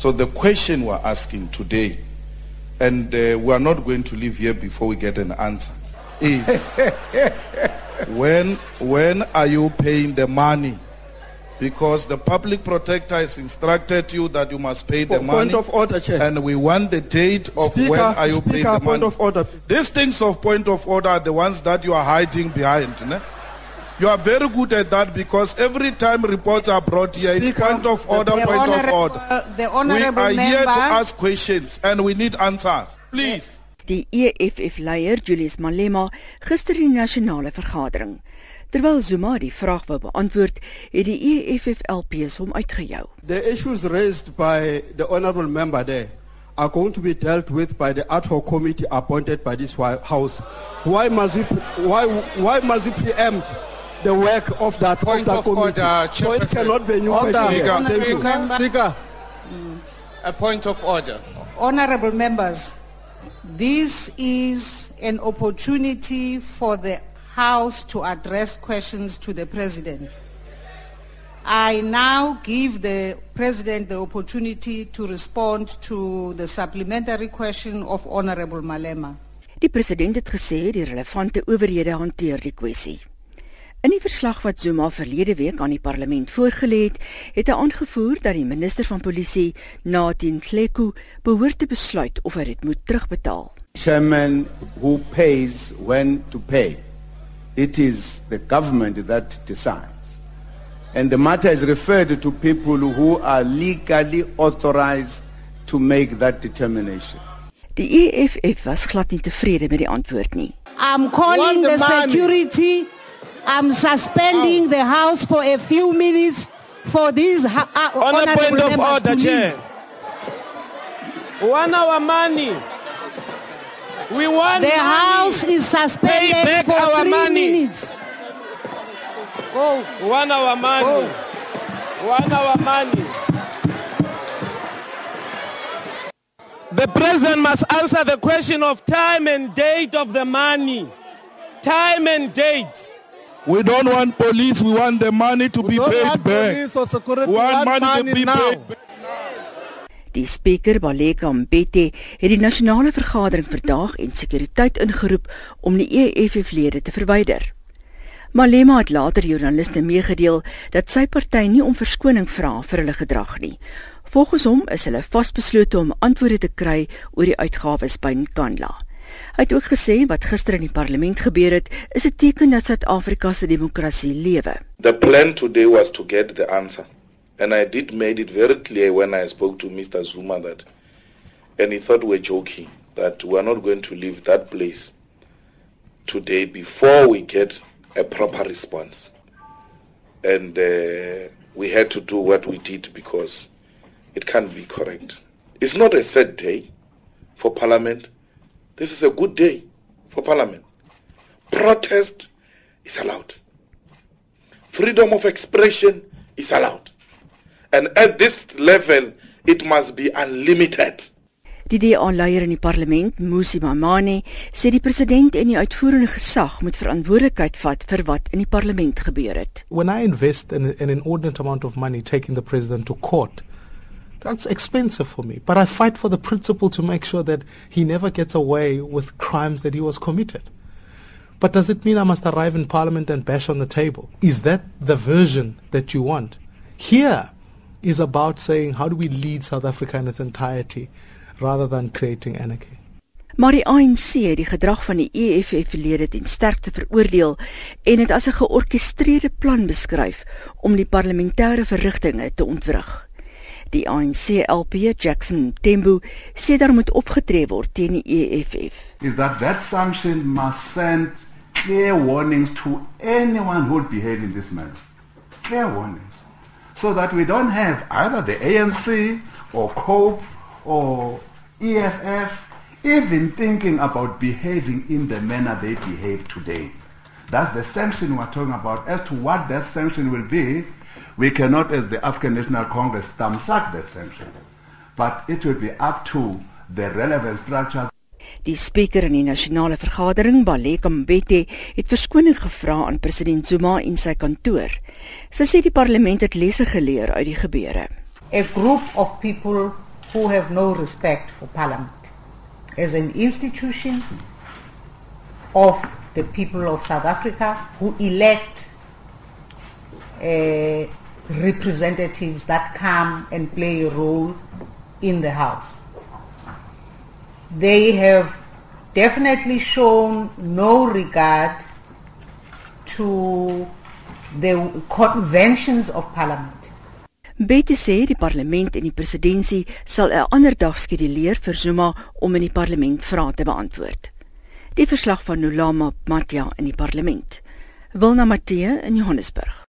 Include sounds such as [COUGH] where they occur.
So the question we're asking today, and uh, we are not going to leave here before we get an answer, is [LAUGHS] when when are you paying the money? Because the public protector has instructed you that you must pay the Po- money. Point of order, Chair. and we want the date of Speaker, when are you Speaker, paying the point money. of order. These things of point of order are the ones that you are hiding behind. Ne? You are very good at that because every time reports are brought here, it's Speaker, point of order, The point of honorable- order. the We honorable are here to ask questions and we need answers. Please. Die EFF-leier Julius Malema gister in die nasionale vergadering. Terwyl Zuma die vraag wou beantwoord, het die EFF-LPs hom uitgejou. The issues raised by the honourable member there are going to be dealt with by the ad hoc committee appointed by this house. Why must we, pre- why, why must we preempt the work of that, Point of that of committee? order, so it cannot be a new Order. question. here. Speaker. Thank you. Speaker. Mm. A point of order. Honorable members, this is an opportunity for the House to address questions to the President. I now give the President the opportunity to respond to the supplementary question of Honorable Malema. Die president het gesê die relevante owerhede hanteer die kwessie. In die verslag wat Zuma verlede week aan die parlement voorgelê het, het hy aangevoer dat die minister van polisie, Nathien Kleku, behoort te besluit of hy dit moet terugbetaal. chairman who pays when to pay. It is the government that decides. And the matter is referred to people who are legally authorized to make that determination. Die EFF was glad nie tevrede met die antwoord nie. I'm calling the the money. Security. I'm suspending the House for a few minutes for these uh, On a honorable point of members order, to Chair. leave. One our money. We want The money. House is Pay suspended back for our three money. minutes. Go. One our money. One our money. The president must answer the question of time and date of the money. Time and date. We don't want police, we want the money to be don't paid want back. security, We want we want money to money be now. paid back. Die spreker Baleka Mbete het die nasionale vergadering vandag en sekuriteit ingeroep om die EFF-lede te verwyder. Malema het later joernaliste meegedeel dat sy party nie om verskoning vra vir hulle gedrag nie. Volgens hom is hulle vasbeslote om antwoorde te kry oor die uitgawes by Nkandla. Hy het ook gesê wat gister in die parlement gebeur het, is 'n teken dat Suid-Afrika se demokrasie lewe. The plan today was to get the answer. And I did made it very clear when I spoke to Mr. Zuma that, and he thought we were joking, that we are not going to leave that place today before we get a proper response. And uh, we had to do what we did because it can't be correct. It's not a sad day for Parliament. This is a good day for Parliament. Protest is allowed. Freedom of expression is allowed. And at this level, it must be unlimited. Die DA-leier in die parlement, Musi Mamane, sê die president en die uitvoerende gesag moet verantwoordelikheid vat vir wat in die parlement gebeur het. When I invest an, an inordinate amount of money taking the president to court, that's expensive for me. But I fight for the principle to make sure that he never gets away with crimes that he was committed. But does it mean I must arrive in parliament and bash on the table? Is that the version that you want? Here is about saying how do we lead South Africa in its entirety rather than creating anarchy. Maar die ANC het die gedrag van die EFF-lede ten sterkste veroordeel en dit as 'n georkestreerde plan beskryf om die parlementêre verrigtinge te ontwrig. Die ANC-LP Jackson Tembu sê daar moet opgetree word teen die EFF. is that that sanction must send clear warnings to anyone who would behave in this manner. Clear warnings. So that we don't have either the ANC or COPE or EFF even thinking about behaving in the manner they behave today. That's the sanction we're talking about. As to what that sanction will be, we cannot, as the African National Congress, thumbsuck that sanction. But it will be up to the relevant structures Die spreker in die nasionale vergadering, Baleka Mbete, het verskoning gevra aan president Zuma en sy kantoor. Sy sê die parlement het lesse geleer uit die gebeure. A group of people who have no respect for Parliament as an institution of the people of South Africa who elect uh, representatives that come and play a role in the House. They have definitely shown no regard to the conventions of Parliament. Betty sê die parlement en die presidentskap sal 'n ander dag skeduleer vir Zuma om in die parlement vrae te beantwoord. Die verslag van Nolama Matja in die parlement. Wilna Matthee in Johannesburg.